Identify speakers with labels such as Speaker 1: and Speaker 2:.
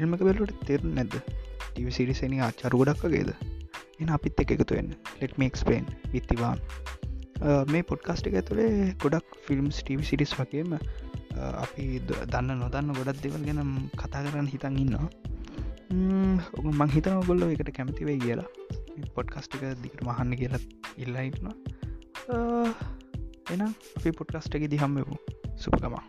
Speaker 1: Film එක බැලුවට තෙර නැද්ද? ටිවිසිරිසන ආචරු ගොඩක් වගේද? එන අපිත් එක එකතුවෙන් ලෙට මේක්ස්පේන් විත්තිවාන් මේ පොඩ්කාස්ට් එක ඇතුළේ ගොඩක් ෆිල්ම්ස් ටව සිරිස් වගේම අපි දන්න නොදන්න ගොඩක් දෙවල් ගැනම් කතා කරන්න හිතන් ඉන්නවා. ඔ මං හිතන ගොල්ල එකට කැමතිවේ කියලා. පොඩ්කස්ටික දිකට මහන්න කියලා ඉල්ලා ඉන්නවා. එනම් අපි පොඩ්කස්ට එක දිහම්මපු සුපකමා